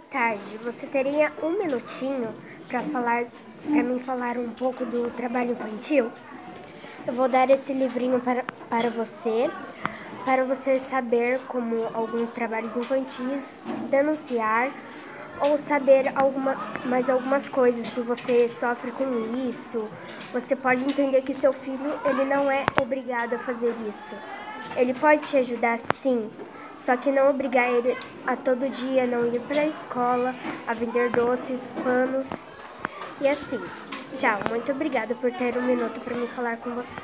Boa tarde. Você teria um minutinho para falar, para mim falar um pouco do trabalho infantil? Eu vou dar esse livrinho para, para você, para você saber como alguns trabalhos infantis, denunciar ou saber alguma, mais algumas coisas. Se você sofre com isso, você pode entender que seu filho ele não é obrigado a fazer isso. Ele pode te ajudar sim, só que não obrigar ele a todo dia não ir para a escola, a vender doces, panos e assim. Tchau, muito obrigada por ter um minuto para me falar com você.